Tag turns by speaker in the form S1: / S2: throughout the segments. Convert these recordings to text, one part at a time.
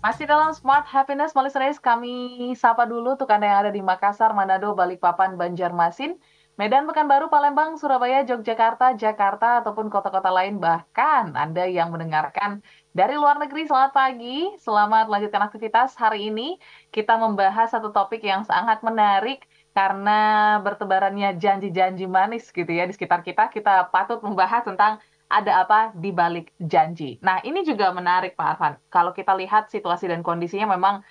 S1: Masih dalam Smart Happiness, listeners, kami sapa dulu untuk Anda yang ada di Makassar, Manado, Balikpapan, Banjarmasin, Medan, Pekanbaru, Palembang, Surabaya, Yogyakarta, Jakarta, ataupun kota-kota lain. Bahkan Anda yang mendengarkan dari luar negeri, selamat pagi, selamat melanjutkan aktivitas. Hari ini kita membahas satu topik yang sangat menarik karena bertebarannya janji-janji manis gitu ya di sekitar kita. Kita patut membahas tentang ada apa di balik janji. Nah, ini juga menarik Pak Arfan. Kalau kita lihat situasi dan kondisinya memang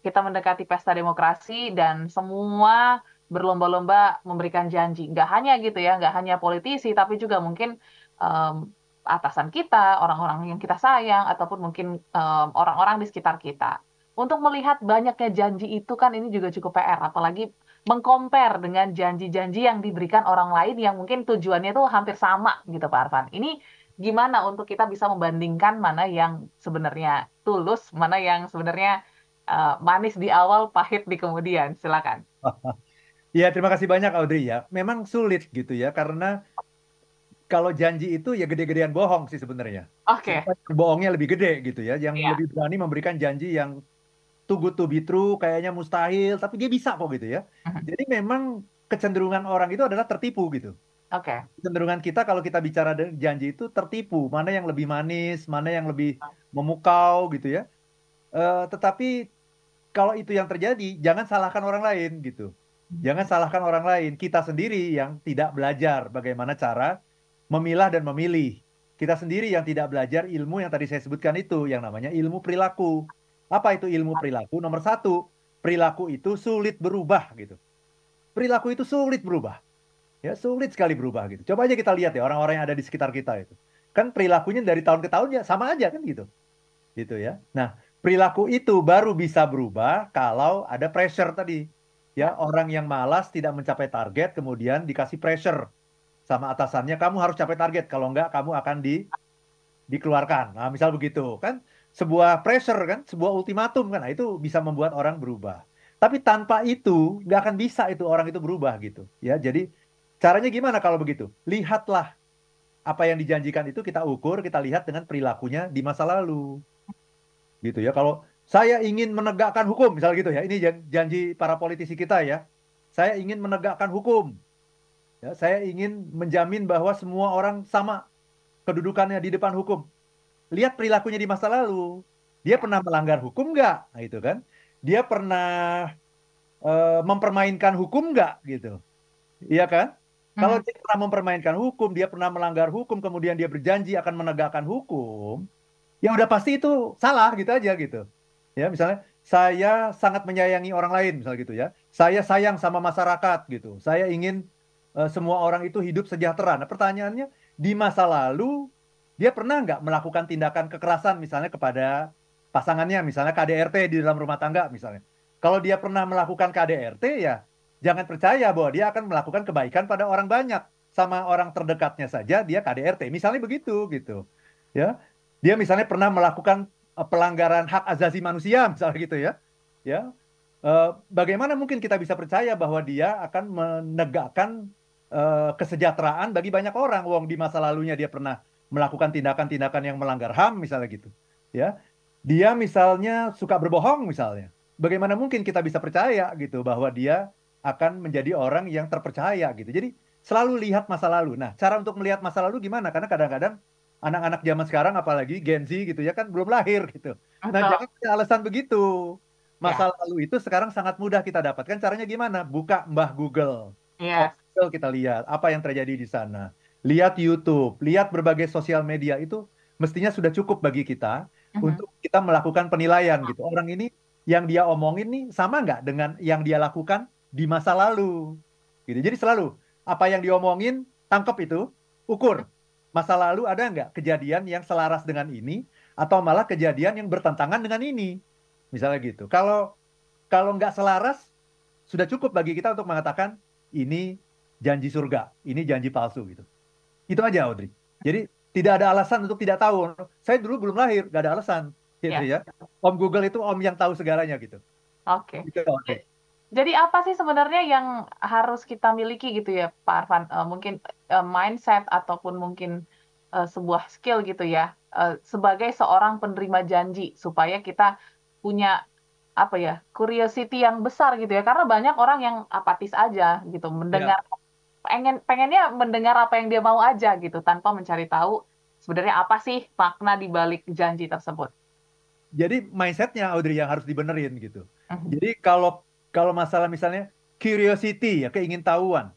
S1: kita mendekati pesta demokrasi dan semua berlomba-lomba memberikan janji. Nggak hanya gitu ya, nggak hanya politisi, tapi juga mungkin um, atasan kita, orang-orang yang kita sayang, ataupun mungkin orang orang-orang di sekitar kita. Untuk melihat banyaknya janji itu kan ini juga cukup PR, apalagi mengcompare dengan janji-janji yang diberikan orang lain yang mungkin tujuannya itu hampir sama gitu Pak Arfan. Ini gimana untuk kita bisa membandingkan mana yang sebenarnya tulus, mana yang sebenarnya uh, manis di awal, pahit di kemudian. Silakan.
S2: Ya, terima kasih banyak Audrey ya. Memang sulit gitu ya karena kalau janji itu ya gede-gedean bohong sih sebenarnya.
S1: Oke. Okay.
S2: Bohongnya lebih gede gitu ya. Yang yeah. lebih berani memberikan janji yang too good to be true, kayaknya mustahil, tapi dia bisa kok gitu ya. Uh-huh. Jadi memang kecenderungan orang itu adalah tertipu gitu.
S1: Oke. Okay.
S2: Kecenderungan kita kalau kita bicara janji itu tertipu, mana yang lebih manis, mana yang lebih memukau gitu ya. Uh, tetapi kalau itu yang terjadi, jangan salahkan orang lain gitu. Jangan salahkan orang lain, kita sendiri yang tidak belajar bagaimana cara memilah dan memilih. Kita sendiri yang tidak belajar ilmu yang tadi saya sebutkan itu, yang namanya ilmu perilaku. Apa itu ilmu perilaku? Nomor satu, perilaku itu sulit berubah gitu. Perilaku itu sulit berubah. Ya, sulit sekali berubah gitu. Coba aja kita lihat ya orang-orang yang ada di sekitar kita itu. Kan perilakunya dari tahun ke tahun ya sama aja kan gitu. Gitu ya. Nah, perilaku itu baru bisa berubah kalau ada pressure tadi. Ya, orang yang malas tidak mencapai target kemudian dikasih pressure sama atasannya kamu harus capai target kalau enggak kamu akan di dikeluarkan. Nah, misal begitu kan sebuah pressure kan, sebuah ultimatum kan, nah, itu bisa membuat orang berubah. Tapi tanpa itu nggak akan bisa itu orang itu berubah gitu, ya. Jadi caranya gimana kalau begitu? Lihatlah apa yang dijanjikan itu kita ukur, kita lihat dengan perilakunya di masa lalu, gitu ya. Kalau saya ingin menegakkan hukum, misal gitu ya, ini janji para politisi kita ya. Saya ingin menegakkan hukum, ya. Saya ingin menjamin bahwa semua orang sama kedudukannya di depan hukum lihat perilakunya di masa lalu. Dia pernah melanggar hukum nggak? Nah, itu kan. Dia pernah uh, mempermainkan hukum nggak gitu. Iya kan? Hmm. Kalau dia pernah mempermainkan hukum, dia pernah melanggar hukum, kemudian dia berjanji akan menegakkan hukum, ya udah pasti itu salah gitu aja gitu. Ya, misalnya saya sangat menyayangi orang lain misal gitu ya. Saya sayang sama masyarakat gitu. Saya ingin uh, semua orang itu hidup sejahtera. Nah, pertanyaannya di masa lalu dia pernah nggak melakukan tindakan kekerasan misalnya kepada pasangannya, misalnya KDRT di dalam rumah tangga misalnya. Kalau dia pernah melakukan KDRT ya jangan percaya bahwa dia akan melakukan kebaikan pada orang banyak. Sama orang terdekatnya saja dia KDRT. Misalnya begitu gitu. Ya. Dia misalnya pernah melakukan eh, pelanggaran hak asasi manusia misalnya gitu ya. Ya. Eh, bagaimana mungkin kita bisa percaya bahwa dia akan menegakkan uh, kesejahteraan bagi banyak orang. Wong di masa lalunya dia pernah melakukan tindakan-tindakan yang melanggar HAM misalnya gitu. Ya. Dia misalnya suka berbohong misalnya. Bagaimana mungkin kita bisa percaya gitu bahwa dia akan menjadi orang yang terpercaya gitu. Jadi selalu lihat masa lalu. Nah, cara untuk melihat masa lalu gimana? Karena kadang-kadang anak-anak zaman sekarang apalagi Gen Z gitu ya kan belum lahir gitu. Nah, jangan punya alasan begitu. Masa ya. lalu itu sekarang sangat mudah kita dapatkan. Caranya gimana? Buka Mbah Google.
S1: Iya.
S2: Kita lihat apa yang terjadi di sana lihat YouTube, lihat berbagai sosial media itu mestinya sudah cukup bagi kita uh-huh. untuk kita melakukan penilaian gitu. Orang ini yang dia omongin nih sama nggak dengan yang dia lakukan di masa lalu. Gitu. Jadi selalu apa yang diomongin tangkap itu, ukur. Masa lalu ada nggak kejadian yang selaras dengan ini atau malah kejadian yang bertentangan dengan ini. Misalnya gitu. Kalau kalau nggak selaras sudah cukup bagi kita untuk mengatakan ini janji surga, ini janji palsu gitu. Itu aja Audrey. Jadi tidak ada alasan untuk tidak tahu. Saya dulu belum lahir, gak ada alasan. Gitu ya. ya. Om Google itu om yang tahu segalanya gitu.
S1: Oke. Okay. Gitu, okay. Jadi apa sih sebenarnya yang harus kita miliki gitu ya Pak Arfan? Uh, mungkin uh, mindset ataupun mungkin uh, sebuah skill gitu ya uh, sebagai seorang penerima janji supaya kita punya apa ya curiosity yang besar gitu ya karena banyak orang yang apatis aja gitu mendengar ya. Pengen pengennya mendengar apa yang dia mau aja gitu tanpa mencari tahu sebenarnya apa sih makna di balik janji tersebut.
S2: Jadi mindsetnya Audrey yang harus dibenerin gitu. Uh-huh. Jadi kalau kalau masalah misalnya curiosity ya keingintahuan,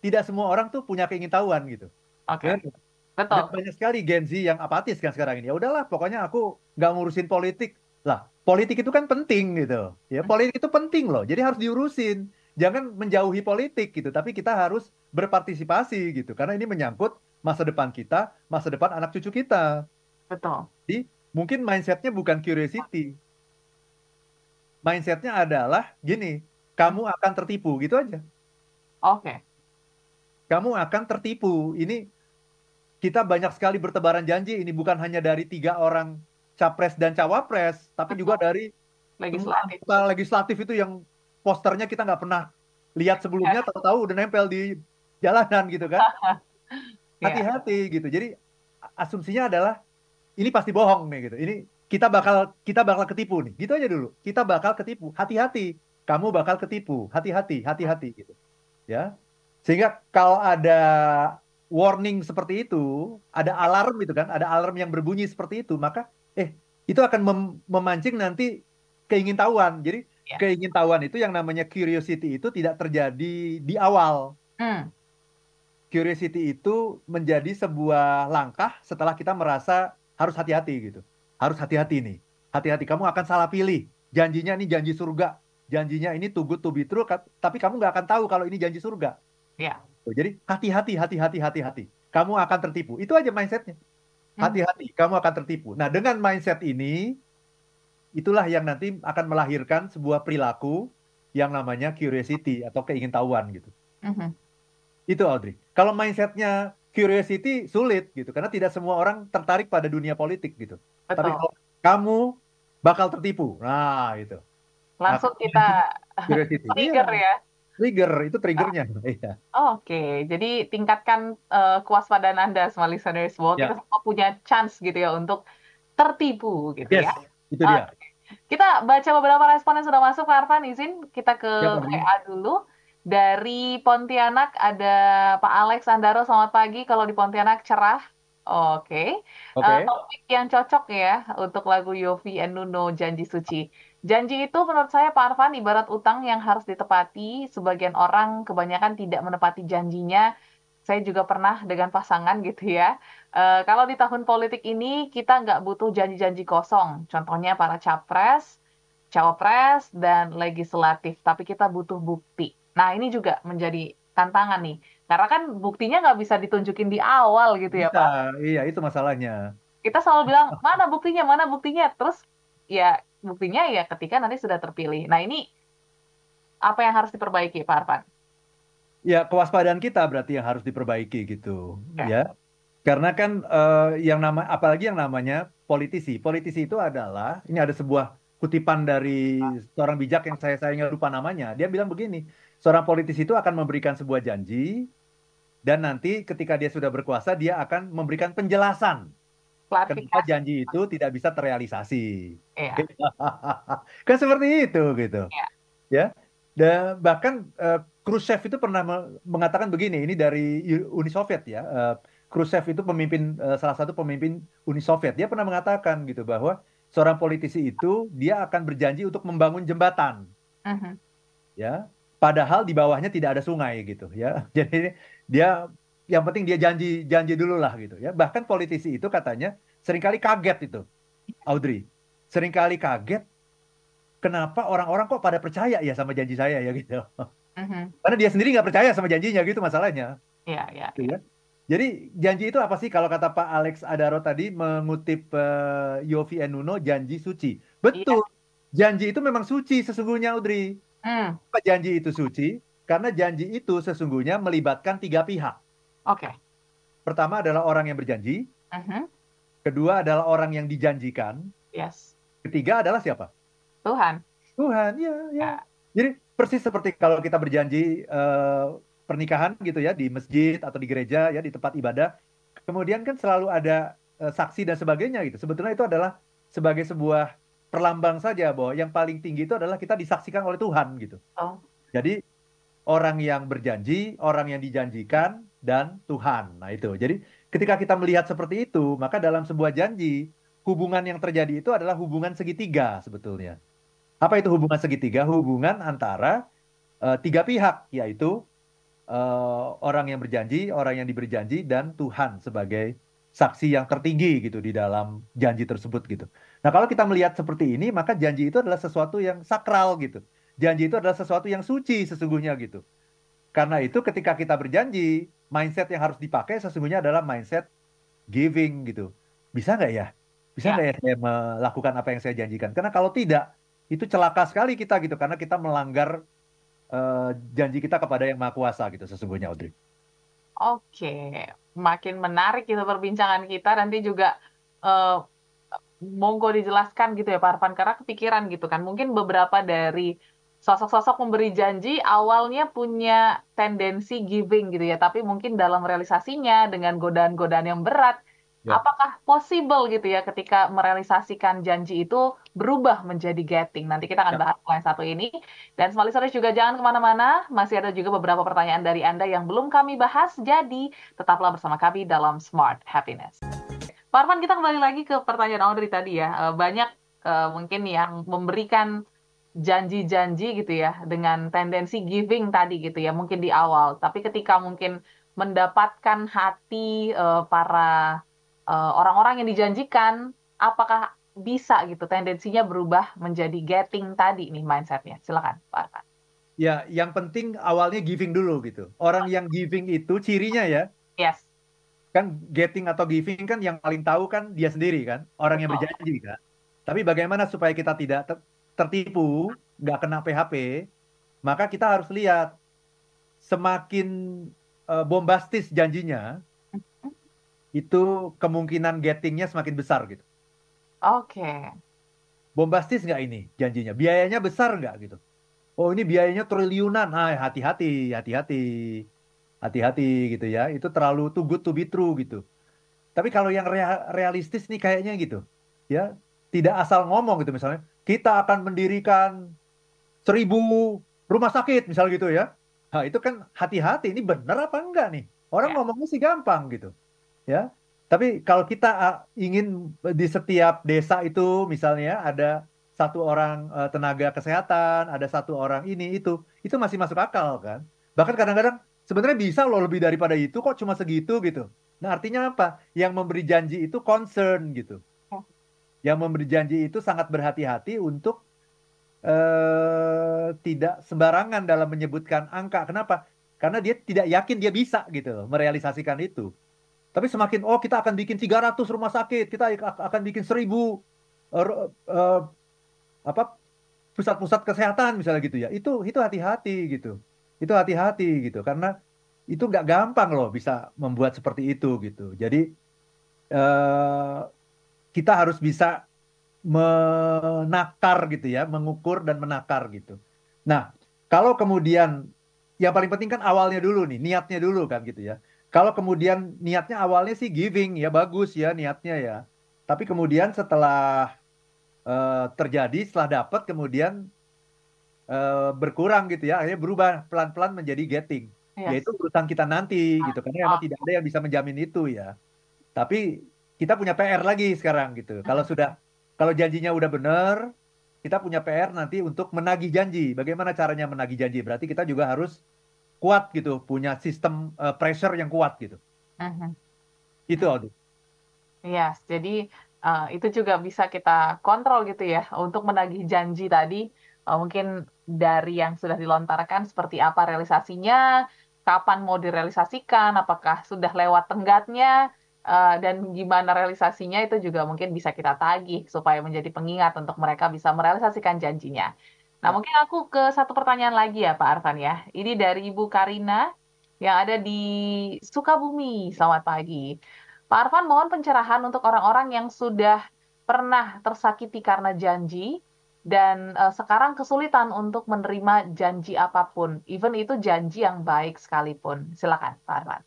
S2: tidak semua orang tuh punya keingintahuan gitu.
S1: Oke. Okay.
S2: Betul. Dan banyak sekali Gen Z yang apatis kan sekarang ini. Ya udahlah, pokoknya aku nggak ngurusin politik. Lah, politik itu kan penting gitu. Ya, hmm. politik itu penting loh. Jadi harus diurusin. Jangan menjauhi politik gitu, tapi kita harus berpartisipasi gitu. Karena ini menyangkut masa depan kita, masa depan anak cucu kita.
S1: Betul.
S2: Jadi mungkin mindsetnya bukan curiosity. Mindsetnya adalah gini, kamu akan tertipu gitu aja.
S1: Oke. Okay.
S2: Kamu akan tertipu. Ini kita banyak sekali bertebaran janji ini bukan hanya dari tiga orang capres dan cawapres, tapi juga dari
S1: legislatif.
S2: legislatif itu yang posternya kita nggak pernah lihat sebelumnya, ya. tahu-tahu udah nempel di jalanan gitu kan. Ya. Hati-hati gitu. Jadi asumsinya adalah ini pasti bohong nih gitu. Ini kita bakal kita bakal ketipu nih. Gitu aja dulu. Kita bakal ketipu. Hati-hati. Kamu bakal ketipu. Hati-hati, hati-hati gitu. Ya. Sehingga kalau ada warning seperti itu, ada alarm itu kan, ada alarm yang berbunyi seperti itu, maka eh itu akan mem memancing nanti keingintahuan. Jadi ya. keingintahuan itu yang namanya curiosity itu tidak terjadi di awal. Hmm. Curiosity itu menjadi sebuah langkah setelah kita merasa harus hati-hati gitu. Harus hati-hati nih. Hati-hati kamu akan salah pilih. Janjinya ini janji surga. Janjinya ini too good to be true, tapi kamu nggak akan tahu kalau ini janji surga.
S1: Ya.
S2: Jadi hati-hati, hati-hati, hati-hati. Kamu akan tertipu. Itu aja mindsetnya. Hmm. Hati-hati, kamu akan tertipu. Nah, dengan mindset ini, itulah yang nanti akan melahirkan sebuah perilaku yang namanya curiosity atau keingintahuan gitu. Uh-huh. Itu Audrey. Kalau mindsetnya curiosity sulit gitu, karena tidak semua orang tertarik pada dunia politik gitu. Betul. Tapi kalau kamu bakal tertipu, nah itu.
S1: Langsung nah, kita curiosity. trigger iya. ya.
S2: Trigger itu triggernya. Oh. Iya.
S1: Oh, Oke, okay. jadi tingkatkan uh, kewaspadaan Anda semua listeners bahwa yeah. kita semua punya chance gitu ya untuk tertipu gitu
S2: yes,
S1: ya.
S2: itu dia.
S1: Okay. Kita baca beberapa respon yang sudah masuk, Arfan. Izin kita ke ya, WA dulu. Dari Pontianak ada Pak Alex Andaro, selamat pagi. Kalau di Pontianak cerah. Oke. Okay. Okay. Uh, topik yang cocok ya untuk lagu Yofi and Nuno Janji Suci. Janji itu menurut saya Pak Arfan ibarat utang yang harus ditepati. Sebagian orang kebanyakan tidak menepati janjinya. Saya juga pernah dengan pasangan gitu ya. E, kalau di tahun politik ini kita nggak butuh janji-janji kosong. Contohnya para capres, cawapres, dan legislatif. Tapi kita butuh bukti. Nah ini juga menjadi tantangan nih. Karena kan buktinya nggak bisa ditunjukin di awal gitu ya Pak.
S2: Iya itu masalahnya.
S1: Kita selalu bilang mana buktinya, mana buktinya. Terus ya buktinya ya ketika nanti sudah terpilih. Nah ini apa yang harus diperbaiki Pak Arfan?
S2: Ya kewaspadaan kita berarti yang harus diperbaiki gitu ya. ya. Karena kan uh, yang nama apalagi yang namanya politisi. Politisi itu adalah ini ada sebuah kutipan dari seorang bijak yang saya saya lupa namanya. Dia bilang begini, seorang politisi itu akan memberikan sebuah janji dan nanti ketika dia sudah berkuasa dia akan memberikan penjelasan kenapa janji itu tidak bisa terrealisasi. Iya. kan seperti itu gitu. Iya. Ya. Dan bahkan uh, Khrushchev itu pernah mengatakan begini, ini dari Uni Soviet ya. Uh, Khrushchev itu pemimpin uh, salah satu pemimpin Uni Soviet. Dia pernah mengatakan gitu bahwa seorang politisi itu dia akan berjanji untuk membangun jembatan. Uh -huh. Ya. Padahal di bawahnya tidak ada sungai gitu ya. Jadi dia yang penting dia janji janji dulu lah gitu ya. Bahkan politisi itu katanya sering kali kaget itu, Audrey. Seringkali kaget kenapa orang-orang kok pada percaya ya sama janji saya ya gitu. Uh-huh. Karena dia sendiri nggak percaya sama janjinya gitu masalahnya.
S1: Iya, iya.
S2: Gitu, ya. Jadi janji itu apa sih kalau kata Pak Alex Adaro tadi mengutip uh, Yofi Enuno janji suci. Betul. Iya. Janji itu memang suci sesungguhnya Audrey. Mm. Janji itu suci karena janji itu sesungguhnya melibatkan tiga pihak.
S1: Oke. Okay.
S2: Pertama adalah orang yang berjanji. Uh-huh. Kedua adalah orang yang dijanjikan.
S1: Yes.
S2: Ketiga adalah siapa?
S1: Tuhan.
S2: Tuhan, ya, ya. ya. Jadi persis seperti kalau kita berjanji uh, pernikahan gitu ya di masjid atau di gereja ya di tempat ibadah. Kemudian kan selalu ada uh, saksi dan sebagainya gitu. Sebetulnya itu adalah sebagai sebuah perlambang saja bahwa yang paling tinggi itu adalah kita disaksikan oleh Tuhan gitu.
S1: Oh.
S2: Jadi orang yang berjanji, orang yang dijanjikan dan Tuhan. Nah, itu. Jadi ketika kita melihat seperti itu, maka dalam sebuah janji, hubungan yang terjadi itu adalah hubungan segitiga sebetulnya. Apa itu hubungan segitiga? Hubungan antara uh, tiga pihak, yaitu uh, orang yang berjanji, orang yang diberi janji, dan Tuhan sebagai saksi yang tertinggi gitu di dalam janji tersebut gitu. Nah, kalau kita melihat seperti ini, maka janji itu adalah sesuatu yang sakral gitu. Janji itu adalah sesuatu yang suci sesungguhnya gitu. Karena itu ketika kita berjanji, mindset yang harus dipakai sesungguhnya adalah mindset giving gitu. Bisa nggak ya? Bisa ya. nggak ya. ya saya melakukan apa yang saya janjikan? Karena kalau tidak, itu celaka sekali kita gitu. Karena kita melanggar uh, janji kita kepada yang maha kuasa gitu sesungguhnya Audrey.
S1: Oke, makin menarik gitu perbincangan kita. Nanti juga uh, monggo dijelaskan gitu ya Pak Arfan karena kepikiran gitu kan. Mungkin beberapa dari sosok-sosok memberi janji awalnya punya tendensi giving gitu ya, tapi mungkin dalam realisasinya dengan godaan-godaan yang berat Ya. Apakah possible gitu ya ketika merealisasikan janji itu berubah menjadi getting? Nanti kita akan ya. bahas yang satu ini. Dan semua listeners juga jangan ke mana-mana. Masih ada juga beberapa pertanyaan dari Anda yang belum kami bahas. Jadi tetaplah bersama kami dalam Smart Happiness. Pak kita kembali lagi ke pertanyaan Audrey tadi ya. Eh, banyak uh, mungkin yang memberikan janji-janji gitu ya dengan tendensi giving tadi gitu ya mungkin di awal. Tapi ketika mungkin mendapatkan hati uh, para orang-orang uh, yang dijanjikan apakah bisa gitu tendensinya berubah menjadi getting tadi nih mindsetnya silakan Pak Arfan.
S2: Ya, yang penting awalnya giving dulu gitu. Orang yang giving itu cirinya ya.
S1: Yes.
S2: Kan getting atau giving kan yang paling tahu kan dia sendiri kan, orang yang berjanji kan. Tapi bagaimana supaya kita tidak tertipu, nggak kena PHP, maka kita harus lihat semakin uh, bombastis janjinya, itu kemungkinan gettingnya semakin besar gitu.
S1: Oke. Okay.
S2: Bombastis nggak ini janjinya? Biayanya besar nggak gitu? Oh ini biayanya triliunan, ah hati-hati, hati-hati, hati-hati gitu ya. Itu terlalu too good to be true gitu. Tapi kalau yang realistis nih kayaknya gitu, ya tidak asal ngomong gitu misalnya, kita akan mendirikan seribu rumah sakit misal gitu ya. Nah itu kan hati-hati, ini benar apa enggak nih? Orang ya. ngomongnya sih gampang gitu ya. Tapi kalau kita ingin di setiap desa itu misalnya ada satu orang uh, tenaga kesehatan, ada satu orang ini itu, itu masih masuk akal kan. Bahkan kadang-kadang sebenarnya bisa loh lebih daripada itu kok cuma segitu gitu. Nah, artinya apa? Yang memberi janji itu concern gitu. Oh. Yang memberi janji itu sangat berhati-hati untuk uh, tidak sembarangan dalam menyebutkan angka. Kenapa? Karena dia tidak yakin dia bisa gitu merealisasikan itu. Tapi semakin oh kita akan bikin 300 rumah sakit, kita akan bikin 1000 uh, uh, pusat-pusat kesehatan misalnya gitu ya. Itu itu hati-hati gitu. Itu hati-hati gitu karena itu nggak gampang loh bisa membuat seperti itu gitu. Jadi uh, kita harus bisa menakar gitu ya, mengukur dan menakar gitu. Nah, kalau kemudian yang paling penting kan awalnya dulu nih, niatnya dulu kan gitu ya kalau kemudian niatnya awalnya sih giving ya bagus ya niatnya ya. Tapi kemudian setelah uh, terjadi, setelah dapat kemudian uh, berkurang gitu ya, akhirnya berubah pelan-pelan menjadi getting. Yes. Yaitu urusan kita nanti gitu karena memang tidak ada yang bisa menjamin itu ya. Tapi kita punya PR lagi sekarang gitu. Kalau sudah kalau janjinya udah benar, kita punya PR nanti untuk menagih janji. Bagaimana caranya menagih janji? Berarti kita juga harus kuat gitu, punya sistem uh, pressure yang kuat gitu. Uh-huh. Itu Audrey.
S1: Iya, yes, jadi uh, itu juga bisa kita kontrol gitu ya untuk menagih janji tadi. Uh, mungkin dari yang sudah dilontarkan seperti apa realisasinya, kapan mau direalisasikan, apakah sudah lewat tenggatnya, uh, dan gimana realisasinya itu juga mungkin bisa kita tagih supaya menjadi pengingat untuk mereka bisa merealisasikan janjinya. Nah, mungkin aku ke satu pertanyaan lagi ya Pak Arfan ya. Ini dari Ibu Karina yang ada di Sukabumi. Selamat pagi. Pak Arfan mohon pencerahan untuk orang-orang yang sudah pernah tersakiti karena janji dan uh, sekarang kesulitan untuk menerima janji apa pun, even itu janji yang baik sekalipun. Silakan, Pak Arfan.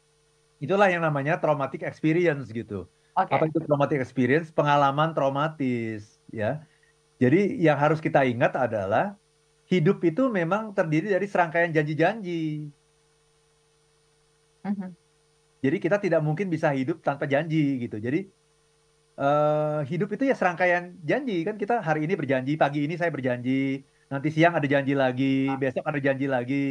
S2: Itulah yang namanya traumatic experience gitu. Okay. Apa itu traumatic experience? Pengalaman traumatis, ya Jadi yang harus kita ingat adalah hidup itu memang terdiri dari serangkaian janji-janji.
S1: Mhm.
S2: Jadi kita tidak mungkin bisa hidup tanpa janji gitu. Jadi uh, hidup itu ya serangkaian janji kan kita hari ini berjanji, pagi ini saya berjanji, nanti siang ada janji lagi, besok ada janji lagi.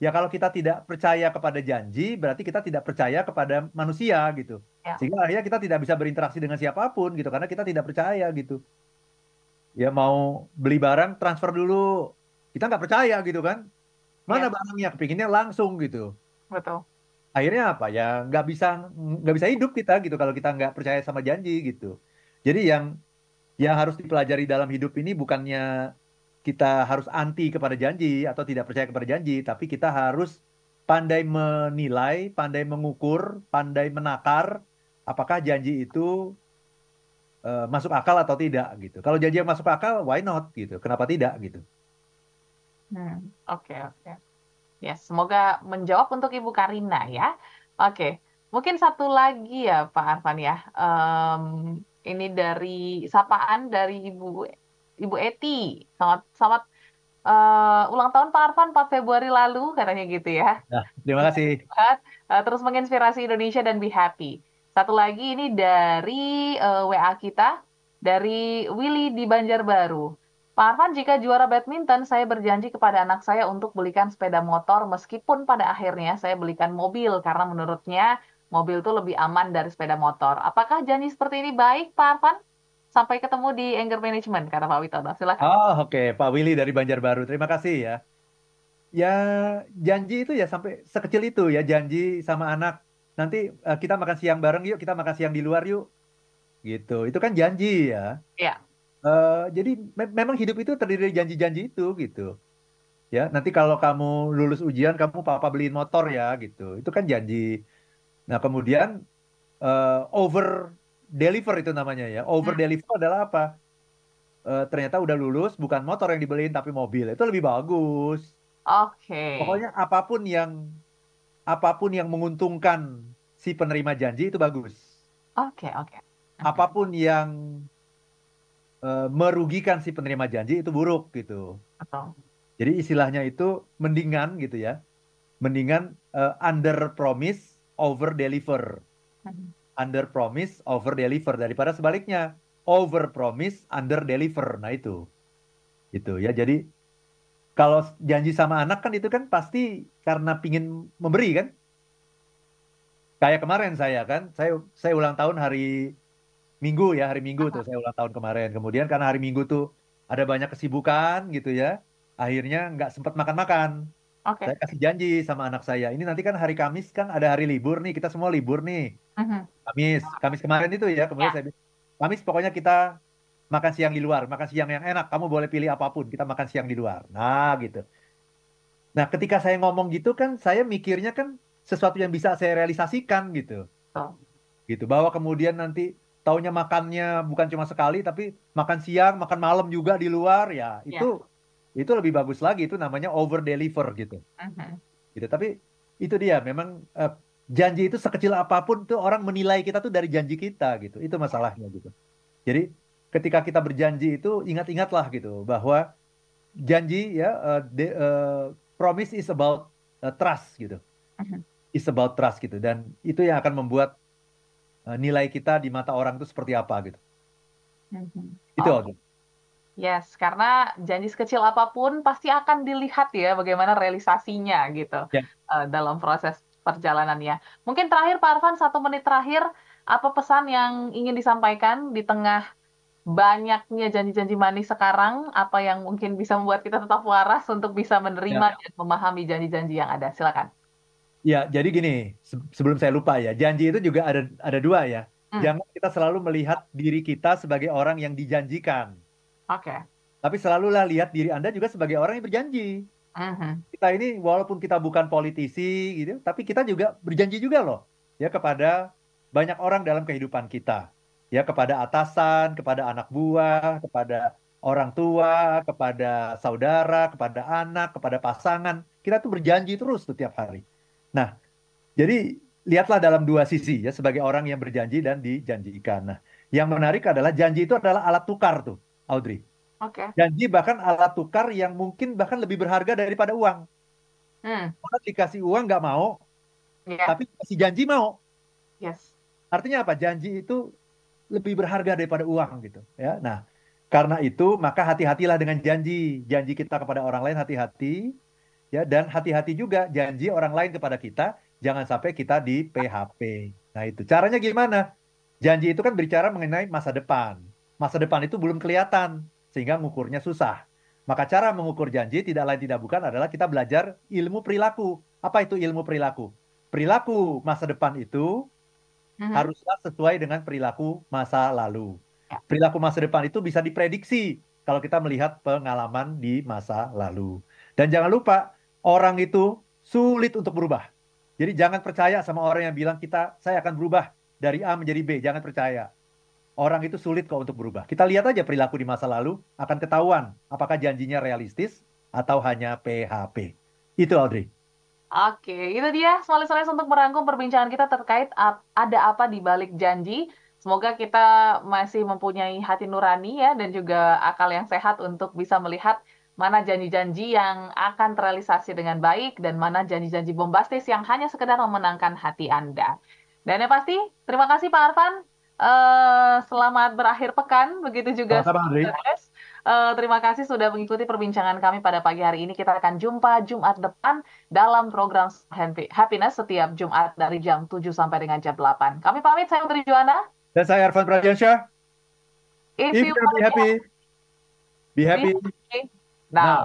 S2: Ya kalau kita tidak percaya kepada janji, berarti kita tidak percaya kepada manusia gitu.
S1: Ya.
S2: Sehingga akhirnya kita tidak bisa berinteraksi dengan siapa pun gitu karena kita tidak percaya gitu. Ya mau beli barang transfer dulu, kita nggak percaya gitu kan. Mana
S1: Ya.
S2: barangnya? Kepinginnya langsung gitu.
S1: Betul.
S2: Akhirnya apa ya nggak bisa nggak bisa hidup kita gitu kalau kita nggak percaya sama janji gitu. Jadi yang yang harus dipelajari dalam hidup ini bukannya kita harus anti kepada janji atau tidak percaya kepada janji, tapi kita harus pandai menilai, pandai mengukur, pandai menakar apakah janji itu uh, masuk akal atau tidak gitu. Kalau janji yang masuk akal, why not gitu? Kenapa tidak gitu?
S1: Hmm, oke oke. Ya, semoga menjawab untuk Ibu Karina ya. Oke, mungkin satu lagi ya Pak Arfan ya. Em, ini dari sapaan dari Ibu Ibu Eti. Selamat selamat eh, ulang tahun Pak Arfan 4 Februari lalu katanya gitu ya.
S2: Nah, terima kasih.
S1: Eh, terus menginspirasi Indonesia dan be happy. Satu lagi ini dari eh, WA kita dari Willy di Banjarbaru. Pak Arfan, jika juara badminton, saya berjanji kepada anak saya untuk belikan sepeda motor meskipun pada akhirnya saya belikan mobil karena menurutnya mobil itu lebih aman dari sepeda motor. Apakah janji seperti ini baik, Pak Arfan? Sampai ketemu di anger management, kata Pak Witono. Silakan.
S2: Oh, oke, okay. Pak Willy dari Banjarbaru. Terima kasih ya. Ya, janji itu ya sampai sekecil itu ya, janji sama anak. Nanti uh, kita makan siang bareng yuk, kita makan siang di luar yuk. Gitu. Itu kan janji ya.
S1: Iya.
S2: Uh, jadi me memang hidup itu terdiri dari janji-janji itu gitu. Ya, nanti kalau kamu lulus ujian kamu papa beliin motor ya gitu. Itu kan janji. Nah, kemudian uh, over deliver itu namanya ya. Over deliver adalah apa? Uh, ternyata udah lulus bukan motor yang dibeliin tapi mobil. Itu lebih bagus.
S1: Oke. Okay.
S2: Pokoknya apa pun yang apa pun yang menguntungkan si penerima janji itu bagus.
S1: Oke, okay, oke. Okay. Okay.
S2: Apa pun yang uh, merugikan si penerima janji itu buruk gitu. Jadi istilahnya itu mendingan gitu ya. Mendingan uh, under promise over deliver.
S1: Hmm.
S2: Under promise over deliver daripada sebaliknya over promise under deliver. Nah itu. Itu ya. Jadi kalau janji sama anak kan itu kan pasti karena pingin memberi kan. Kayak kemarin saya kan, saya saya ulang tahun hari Minggu ya, hari Minggu tuh saya ulang tahun kemarin. Kemudian karena hari Minggu tuh ada banyak kesibukan gitu ya, akhirnya nggak sempat makan-makan.
S1: Okay.
S2: Saya kasih janji sama anak saya, ini nanti kan hari Kamis kan ada hari libur nih, kita semua libur nih.
S1: Uh-huh.
S2: Kamis, Kamis kemarin itu ya, kemudian yeah. saya Kamis pokoknya kita makan siang di luar, makan siang yang enak, kamu boleh pilih apa pun, kita makan siang di luar. Nah gitu. Nah ketika saya ngomong gitu kan, saya mikirnya kan sesuatu yang bisa saya realisasikan gitu.
S1: Oh.
S2: Gitu, bahwa kemudian nanti taunya makannya bukan cuma sekali tapi makan siang, makan malam juga di luar ya itu yeah. itu lebih bagus lagi itu namanya over deliver gitu.
S1: Uh-huh.
S2: Gitu. Tapi itu dia memang uh, janji itu sekecil apa pun tuh orang menilai kita tuh dari janji kita gitu. Itu masalahnya gitu. Jadi ketika kita berjanji itu ingat-ingatlah gitu bahwa janji ya uh, de, uh, promise is about uh, trust gitu.
S1: Uh-huh.
S2: Is about trust gitu dan itu yang akan membuat nilai kita di mata orang itu seperti apa gitu.
S1: Mm-hmm.
S2: Itu
S1: oh. Yes, karena janji sekecil apa pun pasti akan dilihat ya bagaimana realisasinya gitu
S2: yeah.
S1: uh, dalam proses perjalanannya. Mungkin terakhir Pak Arfan satu menit terakhir apa pesan yang ingin disampaikan di tengah banyaknya janji-janji manis sekarang apa yang mungkin bisa membuat kita tetap waras untuk bisa menerima yeah. dan memahami janji-janji yang ada. Silakan.
S2: Ya, jadi gini, sebelum saya lupa ya, janji itu juga ada ada dua ya. Hmm. Jangan kita selalu melihat diri kita sebagai orang yang dijanjikan.
S1: Oke. Okay.
S2: Tapi selalulah lihat diri Anda juga sebagai orang yang berjanji.
S1: Uh-huh.
S2: Kita ini walaupun kita bukan politisi gitu, tapi kita juga berjanji juga loh ya kepada banyak orang dalam kehidupan kita. Ya kepada atasan, kepada anak buah, kepada orang tua, kepada saudara, kepada anak, kepada pasangan. Kita tuh berjanji terus tuh tiap hari. Nah, jadi lihatlah dalam dua sisi ya sebagai orang yang berjanji dan dijanjikan. Nah, yang menarik adalah janji itu adalah alat tukar tuh, Audrey.
S1: Oke.
S2: Janji bahkan alat tukar yang mungkin bahkan lebih berharga daripada uang.
S1: Hmm.
S2: Orang dikasih uang nggak mau,
S1: Ya.
S2: tapi dikasih janji mau.
S1: Yes.
S2: Artinya apa? Janji itu lebih berharga daripada uang gitu ya. Nah, karena itu maka hati-hatilah dengan janji. Janji kita kepada orang lain hati-hati ya dan hati-hati juga janji orang lain kepada kita jangan sampai kita di PHP. Nah, itu caranya gimana? Janji itu kan berbicara mengenai masa depan. Masa depan itu belum kelihatan sehingga ngukurnya susah. Maka cara mengukur janji tidak lain tidak bukan adalah kita belajar ilmu perilaku. Apa itu ilmu perilaku? Perilaku masa depan itu
S1: Mhm.
S2: haruslah sesuai dengan perilaku masa lalu.
S1: Ya.
S2: Perilaku masa depan itu bisa diprediksi kalau kita melihat pengalaman di masa lalu. Dan jangan lupa, orang itu sulit untuk berubah. Jadi jangan percaya sama orang yang bilang kita saya akan berubah dari A menjadi B, jangan percaya. Orang itu sulit kok untuk berubah. Kita lihat aja perilaku di masa lalu akan ketahuan apakah janjinya realistis atau hanya PHP. Itu Audrey.
S1: Oke, itu dia Small Listeners untuk merangkum perbincangan kita terkait ada apa di balik janji. Semoga kita masih mempunyai hati nurani ya dan juga akal yang sehat untuk bisa melihat mana janji-janji yang akan terrealisasi dengan baik dan mana janji-janji bombastis yang hanya sekedar memenangkan hati Anda. Dan yang pasti, terima kasih Pak Arfan. Eh, selamat berakhir pekan, begitu juga. Listeners. Eh, terima kasih sudah mengikuti perbincangan kami pada pagi hari ini. Kita akan jumpa Jumat depan dalam program Happy- Happiness setiap Jumat dari jam 7 sampai dengan jam 8. Kami pamit, saya Putri Juwana.
S2: Dan saya Arfan Pradiansyah.
S1: If
S2: If
S1: you
S2: you
S1: want
S2: be happy, be happy
S1: 那